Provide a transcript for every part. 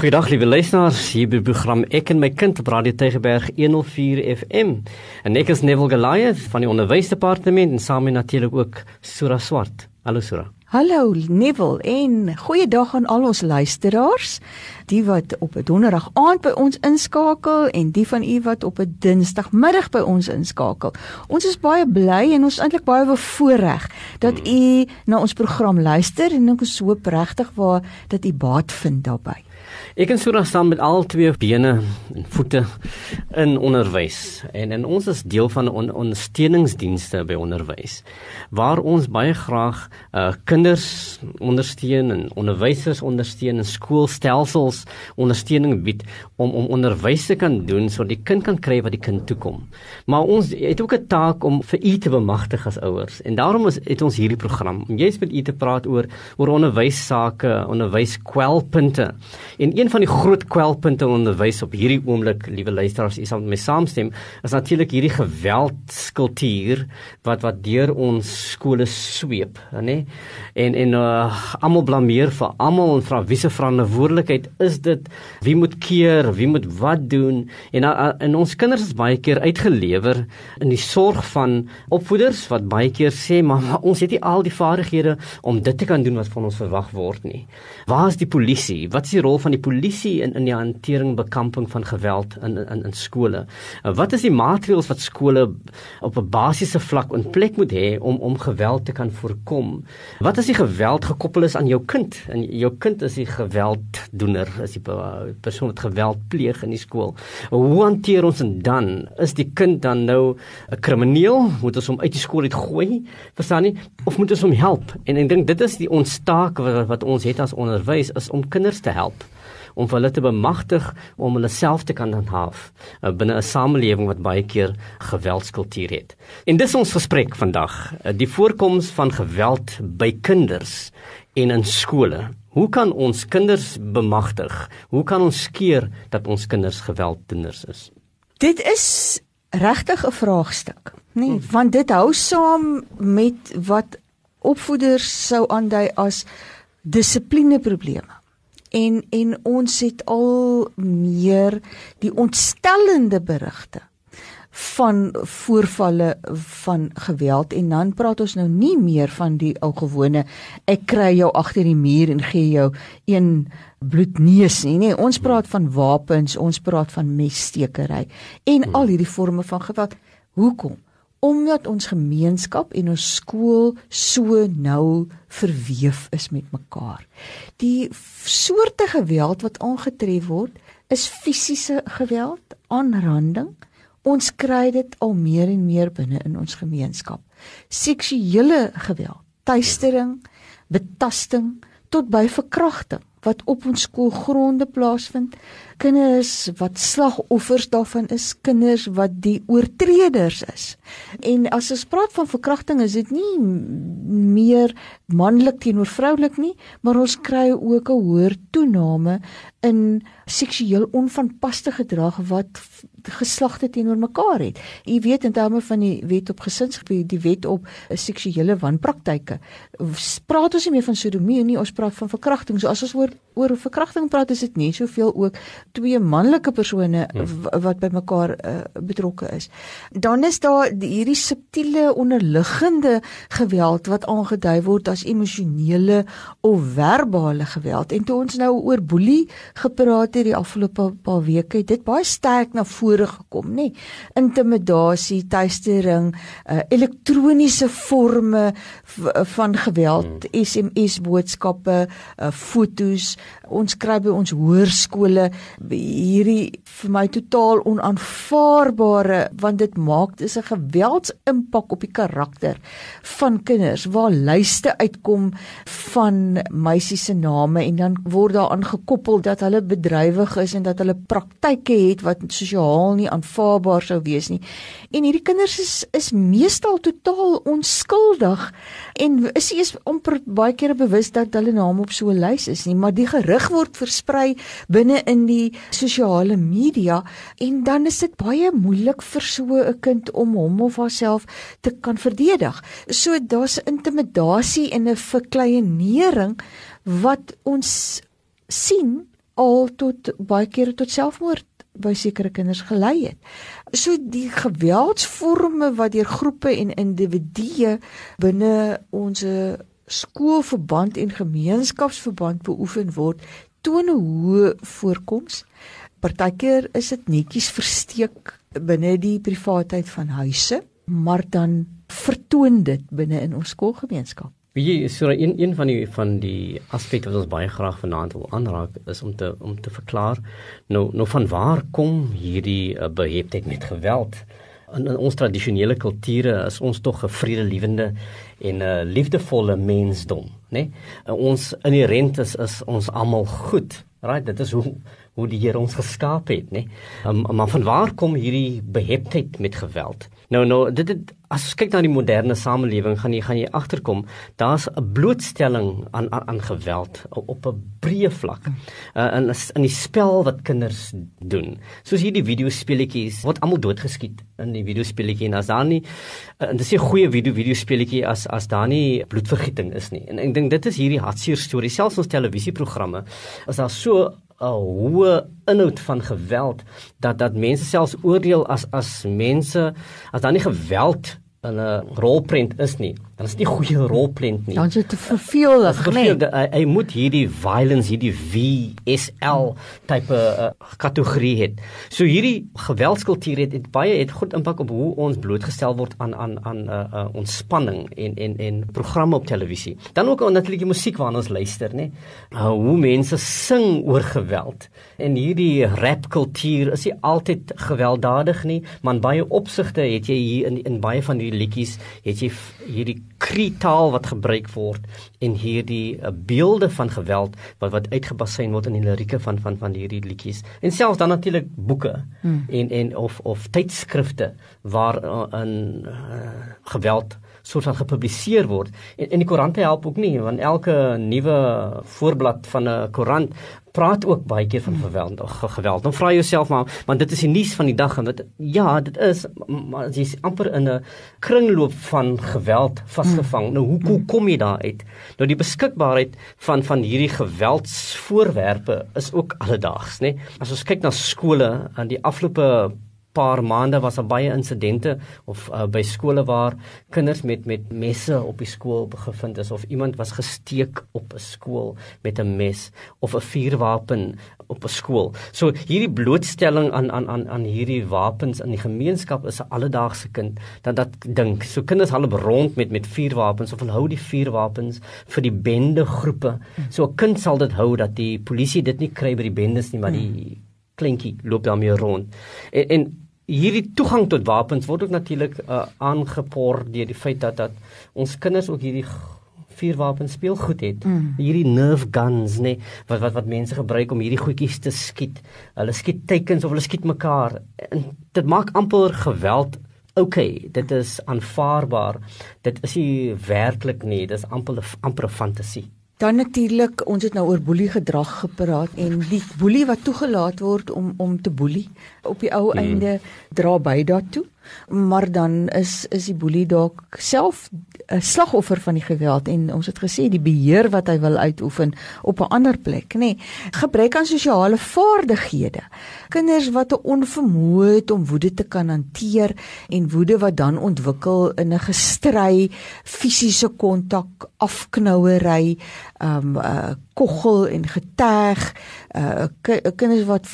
Goeiedag liewe luisteraars, hier by program Ek en my kind op Radio Tygerberg 104 FM. En ek is Neville Goliath van die onderwysdepartement en saam met natuurlik ook Sura Swart. Hallo Sura. Hallo Neville en goeiedag aan al ons luisteraars, die wat op 'n donderdag aand by ons inskakel en die van u wat op 'n dinsdagmiddag by ons inskakel. Ons is baie bly en ons is eintlik baie bevoorreg dat u na ons program luister en ek hoop regtig waar dat u baat vind daarbey. Ek en Sura staan met al twee bene en voete in onderwys en en ons is deel van on, ondersteuningsdienste by onderwys waar ons baie graag uh, kinders ondersteun en onderwysers ondersteun en skoolstelsels ondersteuning bied om om onderwys te kan doen sodat die kind kan kry wat die kind toekom. Maar ons het ook 'n taak om vir u te bemagtig as ouers en daarom is het ons hierdie program om jy's met u te praat oor oor onderwys sake, onderwys kwelpunte. En een van die groot kwelpunte onderwys op hierdie oomblik, liewe luisteraars, is om mee saamstem, is natuurlik hierdie geweldskultuur wat wat deur ons skole sweep, nê? En en uh, almal blameer vir almal en vra wie se verantwoordelikheid is dit? Wie moet keer? Wie moet wat doen? En uh, en ons kinders is baie keer uitgelewer in die sorg van opvoeders wat baie keer sê maar, maar ons het nie al die vaardighede om dit te kan doen wat van ons verwag word nie. Waar is die polisie? Wat is die rol van die polisie in in die hantering bekamping van geweld in in in skole? Uh, wat is die maatreëls wat skole op 'n basiese vlak in plek moet hê om om geweld te kan voorkom? Wat as die geweld gekoppel is aan jou kind en jou kind is die gewelddoener, is die persoon wat geweld pleeg in die skool? Hoe hanteer ons dit dan? Is die kind dan nou 'n krimineel? Moet ons hom uit die skool uitgooi? Verstaan nie? Of moet ons hom help? En ek dink dit is die ons taak wat, wat ons het as onderwys is om kinders te help om hulle te bemagtig om hulle self te kan handhaaf uh, binne 'n samelewing wat baie keer geweldskultuur het. En dis ons gesprek vandag, uh, die voorkoms van geweld by kinders en in skole. Hoe kan ons kinders bemagtig? Hoe kan ons keer dat ons kinders gewelddoeners is? Dit is regtig 'n vraagstuk, nê, nee, want dit hou saam met wat opvoeders sou aandui as dissiplineprobleme en en ons het al meer die ontstellende berigte van voorvalle van geweld. En dan praat ons nou nie meer van die ou gewone ek kry jou agter die muur en gee jou een bloedneus nie. Nee ons praat van wapens ons praat van messtekery en al hierdie forme van geweld. Hoekom omdat ons gemeenskap en ons skool so nou verweef is met mekaar. Die soorte geweld wat aangetref word, is fisiese geweld, aanranding. Ons kry dit al meer en meer binne in ons gemeenskap. Seksuele geweld, tuistering, betasting tot by verkrachting wat op ons skoolgronde plaasvind kinders wat slagoffers daarvan is, kinders wat die oortreders is. En as ons praat van verkrachting, is dit nie meer manlik teenoor vroulik nie, maar ons kry ook 'n hoër toename in seksueel onvanpaste gedrag wat geslagte teenoor mekaar het. U weet in terme van die wet op gesinsgebied, die wet op seksuele wanpraktyke, praat ons nie meer van sodomie nie, ons praat van verkrachting. So as ons oor oor verkrachting praat, is dit nie soveel ook twee manlike persone hmm. wat by mekaar uh, betrokke is. Dan is daar hierdie subtiele onderliggende geweld wat aangedui word as emosionele of verbale geweld. En toe ons nou oor boelie gepraat het die afgelope paar weke, het dit baie sterk na vore gekom, nê? Intimidasie, tuistering, uh, elektroniese forme van geweld, hmm. SMS boodskappe, uh, fotos. Ons kry by ons hoërskole hierdie vir my totaal onaanvaarbare want dit maak dis 'n geweldsimpak op die karakter van kinders waar lyste uitkom van meisies se name en dan word daaraan gekoppel dat hulle bedrywig is en dat hulle praktyke het wat sosiaal nie aanvaarbaar sou wees nie. En hierdie kinders is is meestal totaal onskuldig en is eers amper baie kere bewus dat hulle naam op so 'n lys is nie, maar die gerug word versprei binne in die sosiale media en dan is dit baie moeilik vir so 'n kind om hom of haarself te kan verdedig. So daar's intimidasie en 'n verkleinering wat ons sien al tot baie kere tot selfmoord by sekere kinders gelei het. So die geweldsvorme wat deur groepe en individue binne ons skoolverband en gemeenskapsverband beoefen word, toon 'n hoë voorkoms. Partykeer is dit netjies versteek binne die privaatheid van huise, maar dan vertoon dit binne in ons skoolgemeenskap. Wie jy so een een van die van die aspekte wat ons baie graag vanaand wil aanraak is om te om te verklaar nou nou van waar kom hierdie uh, beheptheid met geweld? In, in ons tradisionele kulture is ons tog 'n vredelewende en 'n uh, liefdevolle mensdom, né? Nee? Uh, ons inherent is is ons almal goed. Right, dit is hoe hoe die Here ons geskaap het, né? Nee? Um, maar van waar kom hierdie beheptheid met geweld? Nou nou dit het as jy kyk na die moderne samelewing gaan jy gaan jy agterkom daar's 'n blootstelling aan aan, aan geweld op 'n breë vlak. Uh, in in die spel wat kinders doen. Soos hierdie videospeletjies word almal doodgeskiet in die videospeletjie en as daar nie uh, dis 'n goeie video videospeletjie as as daar nie bloedvergieting is nie. En ek dink dit is hierdie hartseer storie selfs ons televisieprogramme as daar so 'n hoë inhoud van geweld dat dat mense selfs oordeel as as mense as daar nie geweld 'n rolprent is nie. Dan is dit nie goeie rolprent nie. Dan is dit te verveelig, nee. Hy, hy moet hierdie violence, hierdie VSL tipe uh, kategorie hê. So hierdie geweldskultuur het, het baie het goed impak op hoe ons blootgestel word aan aan aan uh, uh, ontspanning en en en programme op televisie. Dan ook natuurlik die musiek waarna ons luister, nê. Uh, hoe mense sing oor geweld. En hierdie rapkultuur is nie altyd gewelddadig nie, maar in baie opsigte het jy hier in in baie van die hierdie liedjies het jy hierdie kritaal wat gebruik word en hierdie uh, beelde van geweld wat wat uitgebasyn word in die lirieke van van van hierdie liedjies en selfs dan natuurlik boeke hmm. en en of of tydskrifte waar uh, in uh, geweld soort van gepubliseer word en en die koerante help ook nie want elke nuwe voorblad van 'n koerant praat ook baie keer van geweld geweld. Dan vra jy jouself maar, want dit is die nuus van die dag en dit ja, dit is maar jy is amper in 'n kringloop van geweld vasgevang. Hmm. Nou hoe, hoe kom jy daar uit? Nou die beskikbaarheid van van hierdie geweldsvoorwerpe is ook alledaags, nê? As ons kyk na skole aan die afgelope paar maande was daar baie insidente of uh, by skole waar kinders met met messe op die skool gevind is of iemand was gesteek op 'n skool met 'n mes of 'n vuurwapen op 'n skool. So hierdie blootstelling aan aan aan aan hierdie wapens in die gemeenskap is 'n alledaagse kind dat dat dink. So kinders hulle rond met met vuurwapens of hulle hou die vuurwapens vir die bende groepe. So 'n kind sal dit hou dat die polisie dit nie kry by die bendes nie, maar die hmm kleintjie loop daarmee rond. En, en hierdie toegang tot wapens word ook natuurlik uh, aangepor deur die feit dat dat ons kinders ook hierdie vuurwapens speelgoed het. Mm. Hierdie nerve guns nê nee, wat wat wat mense gebruik om hierdie goedjies te skiet. Hulle skiet teikens of hulle skiet mekaar. En dit maak amper geweld Oké, okay, dit is aanvaarbaar. Dit is nie werklik nie, dit is amper amper 'n fantasie. Dan natuurlik, ons het nou oor boelie gedrag gepraat en die boelie wat toegelaat word om om te boelie op die ou hmm. einde dra by daartoe maar dan is is die boelie dalk self 'n slagoffer van die geweld en ons het gesê die beheer wat hy wil uitoefen op 'n ander plek nê. Nee, gebrek aan sosiale vaardighede. Kinders wat 'n onvermoë het om woede te kan hanteer en woede wat dan ontwikkel in 'n gestry fisiese kontak afknouery um uh, koggel en geteg uh kinders wat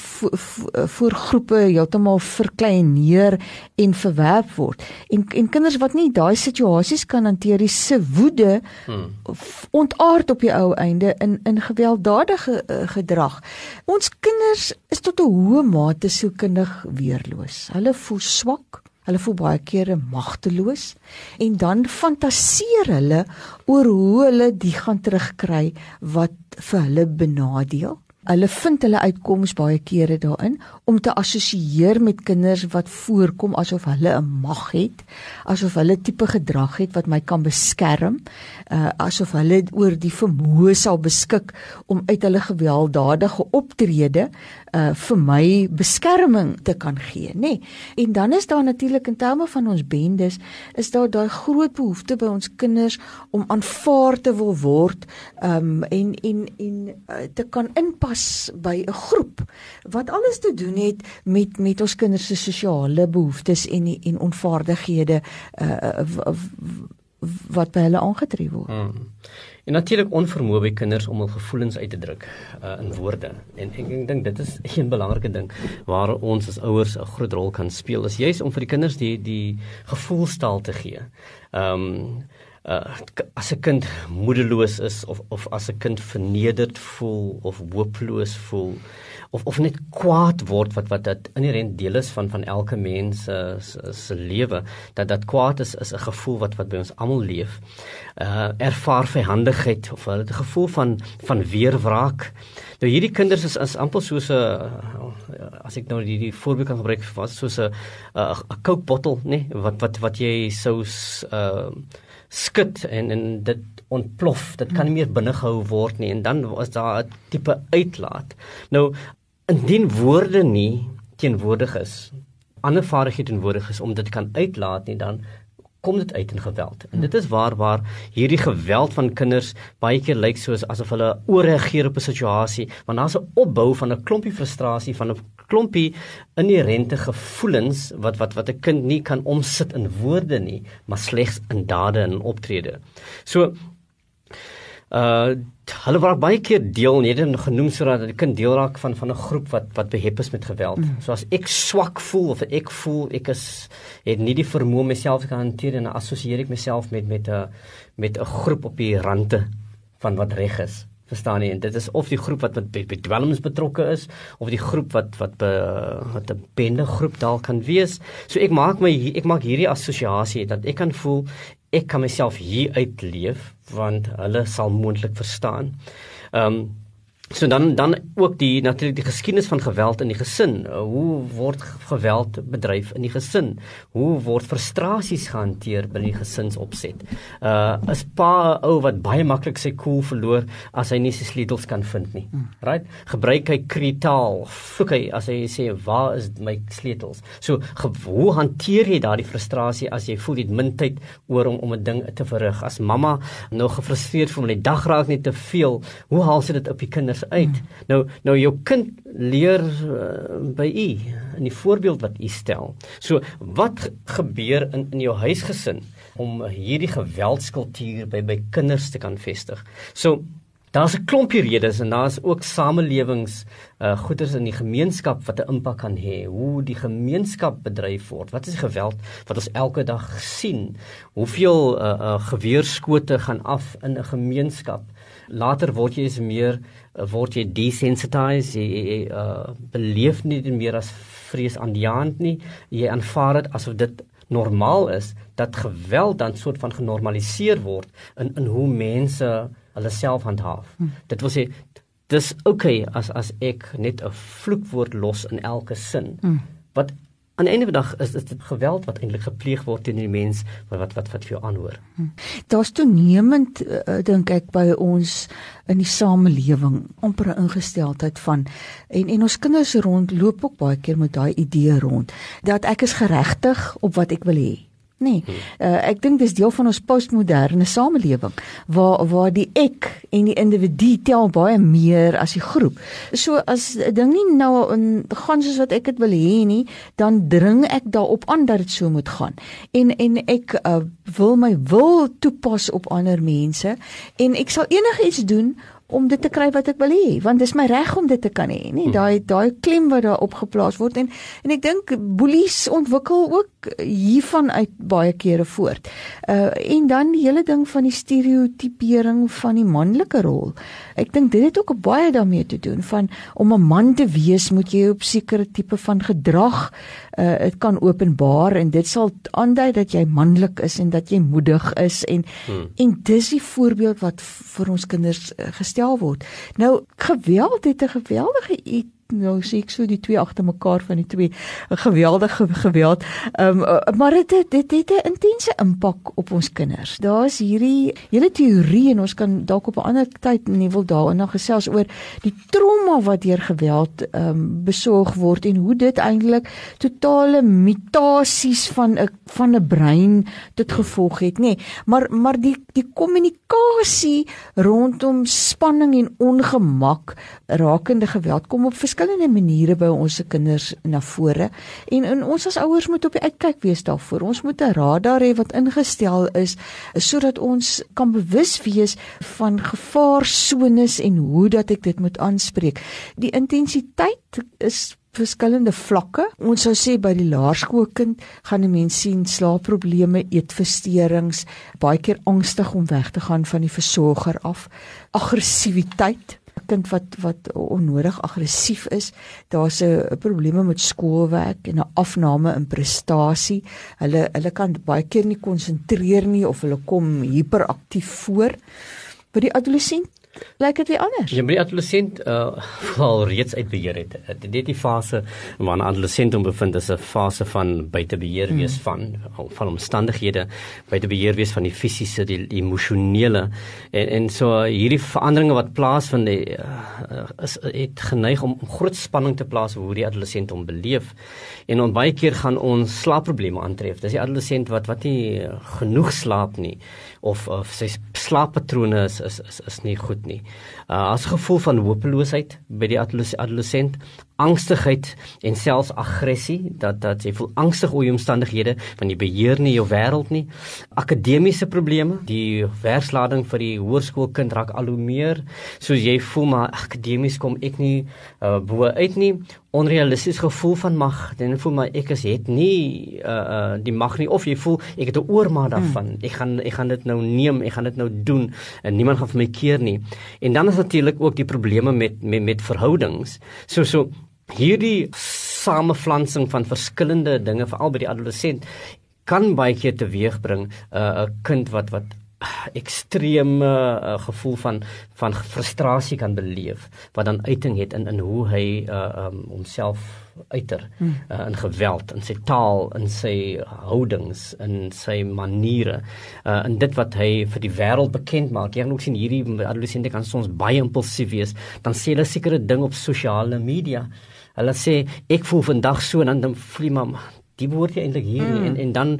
voor groepe heeltemal verkleineer en verwerp word. En en kinders wat nie daai situasies kan hanteer die se woede hmm. ontaard op die ou einde in in gewelddadige uh, gedrag. Ons kinders is tot 'n hoë mate sielkundig weerloos. Hulle voel swak Hulle voel baie kere magteloos en dan fantaseer hulle oor hoe hulle die gaan terugkry wat vir hulle benadeel. Hulle vind hulle uitkoms baie kere daarin om te assosieer met kinders wat voorkom asof hulle 'n mag het, asof hulle tipe gedrag het wat my kan beskerm, uh, asof hulle oor die vermoë sal beskik om uit hulle gewelddadige optrede uh, vir my beskerming te kan gee, nê. Nee. En dan is daar natuurlik in terme van ons bendes, is daar daai groot behoefte by ons kinders om aanvaar te wil word, um, en en en uh, te kan inpas pas by 'n groep wat alles te doen het met met ons kinders se sosiale behoeftes en en onvaardighede uh, wat by hulle aangetref word. Hmm. En natuurlik onvermoë by kinders om hul gevoelens uit te druk uh, in woorde. En ek, ek dink dit is 'n belangrike ding waar ons as ouers 'n groot rol kan speel. Is juis om vir die kinders die die gevoelstaal te gee. Ehm um, uh, as 'n kind moedeloos is of of as 'n kind vernederd voel of hooploos voel of of net kwaad word wat wat dit inherënt deel is van van elke mens uh, se lewe dat dat kwaad is is 'n gevoel wat wat by ons almal leef. Uh ervaar vyhandigheid of 'n gevoel van van weerwraak. Nou hierdie kinders is is amper soos 'n uh, as ek nou die die voorbeeld kan gebruik was soos 'n 'n Coke bottel, nê, nee, wat wat wat jy sou uh skud en en dit ontplof. Dit kan nie meer binne gehou word nie en dan was daar 'n tipe uitlaat. Nou indien woorde nie teenwoordig is, ander vaardighede teenwoordig is om dit kan uitlaat nie, dan kom dit uit in geweld. En dit is waar waar hierdie geweld van kinders baie keer lyk soos asof hulle ooreageer op 'n situasie, want daar's 'n opbou van 'n klompie frustrasie van 'n klompie inherente gevoelens wat wat wat 'n kind nie kan omsit in woorde nie, maar slegs in dade en optrede. So uh hulle word baie keer deel net genoem sodat 'n kind deel raak van van 'n groep wat wat behep is met geweld. Mm. So as ek swak voel of ek voel ek is het nie die vermoë om myself te hanteer en assosieer ek myself met met 'n met 'n groep op die rande van wat reg is. Verstaan jy? En dit is of die groep wat met by dwelms betrokke is of die groep wat wat be, wat 'n bende groep dalk kan wees. So ek maak my ek maak hierdie assosiasie dat ek kan voel ek kan myself hier uitleef want hulle sal moontlik verstaan. Ehm um, So dan dan ook die natuurlik die geskiedenis van geweld in die gesin. Uh, hoe word geweld bedryf in die gesin? Hoe word frustrasies gehanteer binne die gesinsopset? Uh is pa ou wat baie maklik sy koel verloor as hy nie sy sleutels kan vind nie. Right? Gebruik hy kritaal, vloek hy as hy sê waar is my sleutels? So hoe hanteer jy daardie frustrasie as jy voel jy het min tyd oor om om 'n ding te verrig? As mamma nou gefrustreerd voel, die dag raak net te veel, hoe haal sy dit op die kinders kinders uit. Hmm. Nou nou jou kind leer uh, by u in die voorbeeld wat u stel. So wat gebeur in in jou huisgesin om hierdie geweldskultuur by by kinders te kan vestig? So Daar's 'n klompie redes en daar's ook samelewings uh goeders in die gemeenskap wat 'n impak kan hê. Hoe die gemeenskap bedryf word. Wat is die geweld wat ons elke dag sien? Hoeveel uh uh geweerskote gaan af in 'n gemeenskap? Later word jy eens meer word jy desensitized jy, jy, jy uh, beleef nie meer as vrees aan die hand nie jy aanvaar dit asof dit normaal is dat geweld dan soort van genormaliseer word in in hoe mense hulle self handhaaf hm. dit wil sê dis okay as as ek net 'n vloekwoord los in elke sin hm. wat aan die einde van die dag is dit geweld wat eintlik gepleeg word teen die mens wat wat wat, wat vir jou aanhoor. Hm. Daar's toenemend uh, dink ek by ons in die samelewing amper 'n ingesteldheid van en en ons kinders rondloop ook baie keer met daai idee rond dat ek is geregtig op wat ek wil hê. Nee. Uh, ek dink dis deel van ons postmoderne samelewing waar waar die ek en die individu tel baie meer as die groep. So as 'n ding nie nou in gaan soos wat ek dit wil hê nie, dan dring ek daarop aan dat dit so moet gaan. En en ek uh, wil my wil toepas op ander mense en ek sal enigiets doen om dit te kry wat ek wil hê want dis my reg om dit te kan hê nie hmm. daai daai klem wat daar opgeplaas word en en ek dink boelies ontwikkel ook hiervan uit baie kere voort. Uh en dan die hele ding van die stereotipering van die manlike rol. Ek dink dit het ook baie daarmee te doen van om 'n man te wees moet jy op sekere tipe van gedrag uh dit kan openbaar en dit sal aandui dat jy manlik is en dat jy moedig is en hmm. en dis die voorbeeld wat vir ons kinders uh, gestel word. Nou geweld het 'n geweldige nou sê ek so die twee agter mekaar van die twee 'n geweldige geweld. Ehm um, maar dit dit het 'n intense impak op ons kinders. Daar's hierdie hele teorie en ons kan dalk op 'n ander tyd nie wil daaroor gesels oor die trauma wat deur geweld ehm um, besorg word en hoe dit eintlik totale mutasies van 'n van 'n brein tot gevolg het, nê. Nee, maar maar die die kommunikasie rondom spanning en ongemak rakende geweld kom op verskillende maniere by ons se kinders na vore en, en ons as ouers moet op die uitkyk wees daarvoor. Ons moet 'n radar hê wat ingestel is sodat ons kan bewus wees van gevaarsones en hoe dat ek dit moet aanspreek. Die intensiteit is verskillende vlakke. Ons sou sê by die laerskoolkind gaan 'n mens sien slaapprobleme, eetversteurings, baie keer angstig om weg te gaan van die versorger af, aggressiwiteit kind wat wat onnodig aggressief is, daar's 'n probleme met skoolwerk en 'n afname in prestasie. Hulle hulle kan baie keer nie konsentreer nie of hulle kom hiperaktief voor. By die adolessent lyk dit anders. Ja, die adolescent uh val reeds uit beheer het. Dit is die fase waarin adolescent hom bevind is 'n fase van buite beheer wees mm. van van omstandighede, buite beheer wees van die fisiese, die, die emosionele en en so hierdie veranderinge wat plaasvind uh, is het geneig om groot spanning te plaas hoe die adolescent hom beleef. En on baie keer gaan ons slaapprobleme aantref. Dis die adolescent wat wat nie genoeg slaap nie of of sy slaappatrone is is is, is nie goed nie. Uh as gevoel van hopeloosheid by die adolescent, angstigheid en selfs aggressie dat dat jy voel angstig oor die omstandighede van die beheer nie jou wêreld nie. Akademiese probleme, die werkslading vir die hoërskoolkind raak al hoe meer. Soos jy voel maar akademies kom ek nie uh, bo uit nie. Onrealisties gevoel van mag dan voel maar ek is het nie uh, uh die mag nie. Of jy voel ek het 'n oormaat daarvan. Hmm. ek gaan ek gaan dit nou neem ek gaan dit nou doen en niemand gaan vir my keer nie. En dan is natuurlik ook die probleme met met met verhoudings. So so hierdie samevlansing van verskillende dinge veral by die adolescent kan baie keer teweegbring 'n uh, kind wat wat ekstreme uh, gevoel van van frustrasie kan beleef wat dan uiting het in in hoe hy uh, um, homself uiter hmm. uh, in geweld in sy taal in sy houdings in sy maniere uh, in dit wat hy vir die wêreld bekend maak jy kan ook sien hierdie adolessente kan soms baie impulsief wees dan sê hulle sekere ding op sosiale media hulle sê ek voel vandag so en dan voel jy maar die behoort jy eintlik hier mm. en en dan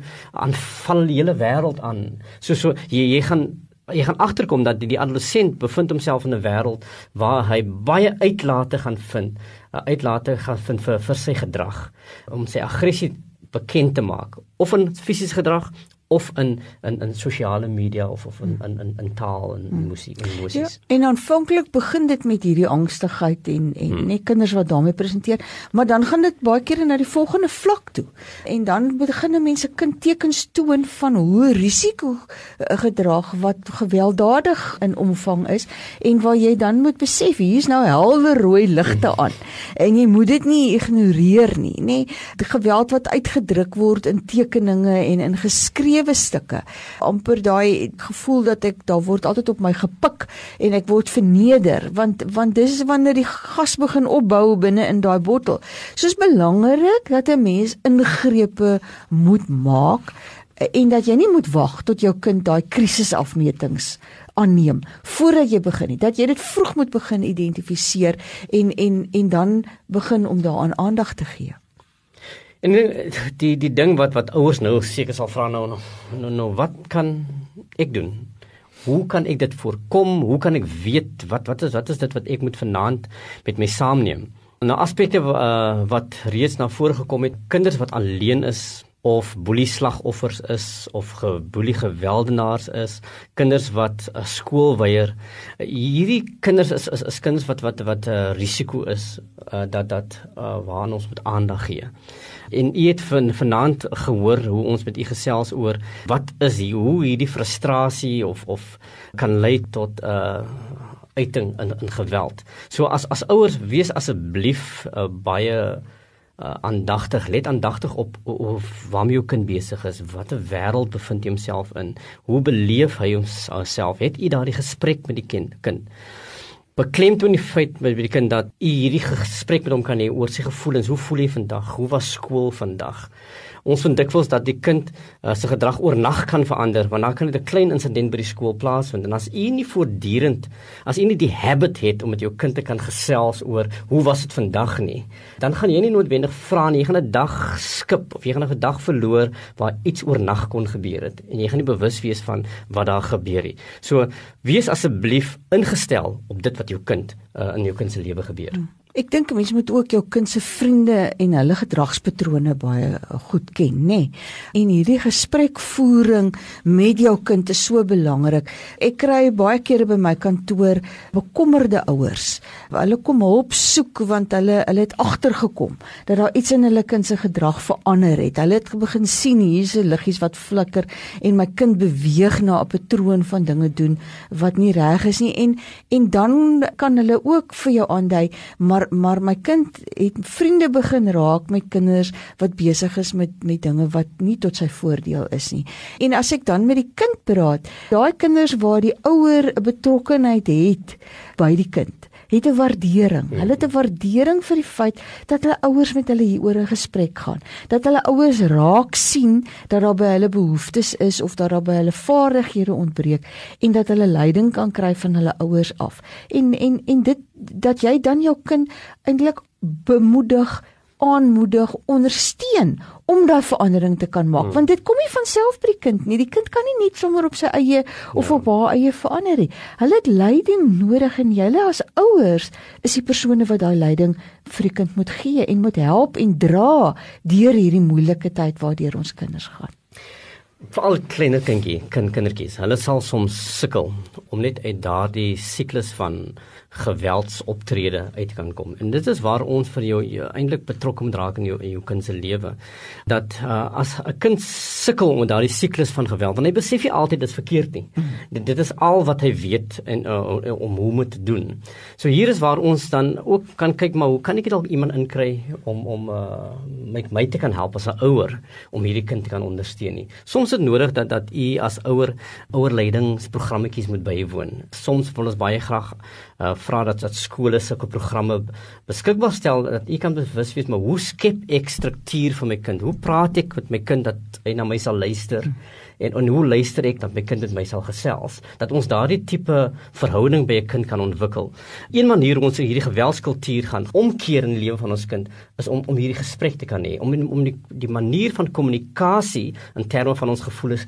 aanval die hele wêreld aan. So so jy jy gaan jy gaan agterkom dat die, die adolescent bevind homself in 'n wêreld waar hy baie uitlate gaan vind, uitlate gaan vind vir vir sy gedrag om sy aggressie bekend te maak of in fisiese gedrag of in in in sosiale media of of in in in, in taal en hmm. musiek en emosies. Ja, en aanvanklik begin dit met hierdie angstigheid en en hmm. net kinders wat daarmee presenteer, maar dan gaan dit baie keer na die volgende vlak toe. En dan begin mense kind tekens toon van hoe risiko gedrag wat gewelddadig in omvang is en waar jy dan moet besef hier's nou helder rooi ligte aan en jy moet dit nie ignoreer nie, nê? Die geweld wat uitgedruk word in tekeninge en in geskrewe sewe stukke. amper daai gevoel dat ek daar word altyd op my gepik en ek word verneder want want dis wanneer die gas begin opbou binne in daai bottel. Soos belangrik dat 'n mens ingrepe moet maak en dat jy nie moet wag tot jou kind daai krisisafmetings aanneem voordat jy begin nie dat jy dit vroeg moet begin identifiseer en en en dan begin om daaraan aandag te gee. En die die ding wat wat ouers nou seker sal vra nou nou nou wat kan ek doen? Hoe kan ek dit voorkom? Hoe kan ek weet wat wat is wat is dit wat ek moet vanaand met my saamneem? Nou aspekte uh, wat reeds na vore gekom het, kinders wat alleen is of boelie slagoffers is of geboelie geweldenaars is, kinders wat uh, skool weier. Uh, hierdie kinders is is is kinders wat wat wat 'n uh, risiko is uh, dat dat uh, waaraan ons moet aandag gee. En u het van vanaand gehoor hoe ons met u gesels oor wat is hier hoe hierdie frustrasie of of kan lei tot 'n uh, uiting in in geweld. So as as ouers wees asseblief uh, baie uh, aandagtig, let aandagtig op of waarmee jou kind besig is, watter wêreld bevind hy homself in, hoe beleef hy homself? Het u daardie gesprek met die kind? kind? Beklemtoon die feit met die kind dat u hierdie gesprek met hom kan hê oor sy gevoelens. Hoe voel hy vandag? Hoe was skool vandag? Ons vind dikwels dat die kind uh, se gedrag oornag kan verander want dan kan dit 'n klein insident by die skool plaasvind. En as u nie voortdurend as u nie die habit het om met jou kind te kan gesels oor hoe was dit vandag nie? dan gaan jy nie noodwendig vra nie. Jy gaan 'n dag skip of jy gaan 'n dag verloor waar iets oornag kon gebeur het. En jy gaan nie bewus wees van wat daar gebeur het so wees asseblief ingestel op dit wat jou kind uh, in jou kind se lewe gebeur. Hmm. Ek dink mense moet ook jou kind se vriende en hulle gedragspatrone baie goed ken, nê. Nee. En hierdie gesprekvoering met jou kind is so belangrik. Ek kry baie kere by my kantoor bekommerde ouers. Hulle kom hulp soek want hulle hulle het agtergekom dat daar iets in hulle kind se gedrag verander het. Hulle het begin sien hier's 'n liggies wat flikker en my kind beweeg na 'n patroon van dinge doen wat nie reg is nie en en dan kan hulle ook vir jou aandui maar maar my kind het vriende begin raak met kinders wat besig is met met dinge wat nie tot sy voordeel is nie. En as ek dan met die kind praat, daai kinders waar die ouer 'n betrokkeheid het by die kind, het 'n waardering. Hulle het 'n waardering vir die feit dat hulle ouers met hulle hieroor 'n gesprek gaan. Dat hulle ouers raak sien dat daar by hulle behoeftes is of dat daar by hulle vaardighede ontbreek en dat hulle leiding kan kry van hulle ouers af. En en en dit dat jy dan jou kind eintlik bemoedig aanmoedig, ondersteun om daai verandering te kan maak. Hmm. Want dit kom nie van self by die kind nie. Die kind kan nie net sommer op sy eie of ja. op haar eie verander nie. Hulle het leiding nodig en julle as ouers is die persone wat daai leiding vir die kind moet gee en moet help en dra deur hierdie moeilike tyd waardeur ons kinders gaan. Veral kleiner kindjie, kind kindertjies. Hulle sal soms sukkel om net uit daardie siklus van geweldsoptrede uit kan kom. En dit is waar ons vir jou, jou eintlik betrokke moet raak in jou in jou kind se lewe. Dat uh, as 'n kind sukkel met daardie siklus van geweld, dan hy besef jy altyd dit is verkeerd nie. Dit, dit is al wat hy weet en uh, om hoe om te doen. So hier is waar ons dan ook kan kyk maar hoe kan ek dalk iemand inkry om om uh, my my te kan help as 'n ouer om hierdie kind te kan ondersteun nie. Soms is dit nodig dat dat u as ouer ouerleidingsprogrammetjies moet bywoon. Soms wil ons baie graag uh, vra dat dat skole sulke programme beskikbaar stel dat u kan bewus wees maar hoe skep ek struktuur vir my kind? Hoe praat ek met my kind dat hy na my sal luister? En, en hoe luister ek dat my kind met my sal gesels? Dat ons daardie tipe verhouding by 'n kind kan ontwikkel. Een manier om ons hierdie geweldskultuur gaan omkeer in die lewe van ons kind is om om hierdie gesprek te kan hê, om om die die manier van kommunikasie in terme van ons gevoelens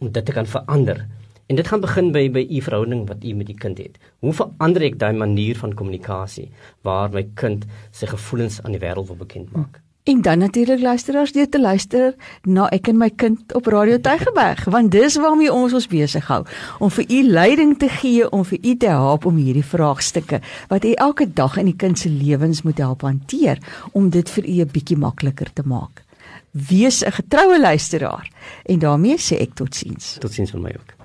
om dit te kan verander. En dit gaan begin by by u verhouding wat u met die kind het. Hoe verander ek daai manier van kommunikasie waar my kind sy gevoelens aan die wêreld wil bekend maak? En dan natuurlik luisteraars deur te luister na ek en my kind op Radio Tygerberg, want dis waarmee ons ons besig hou om vir u leiding te gee om vir u te help om hierdie vraagstukke wat u elke dag in die kind se lewens moet help hanteer om dit vir u 'n bietjie makliker te maak. Wees 'n getroue luisteraar en daarmee sê ek totsiens. Totsiens van my ook.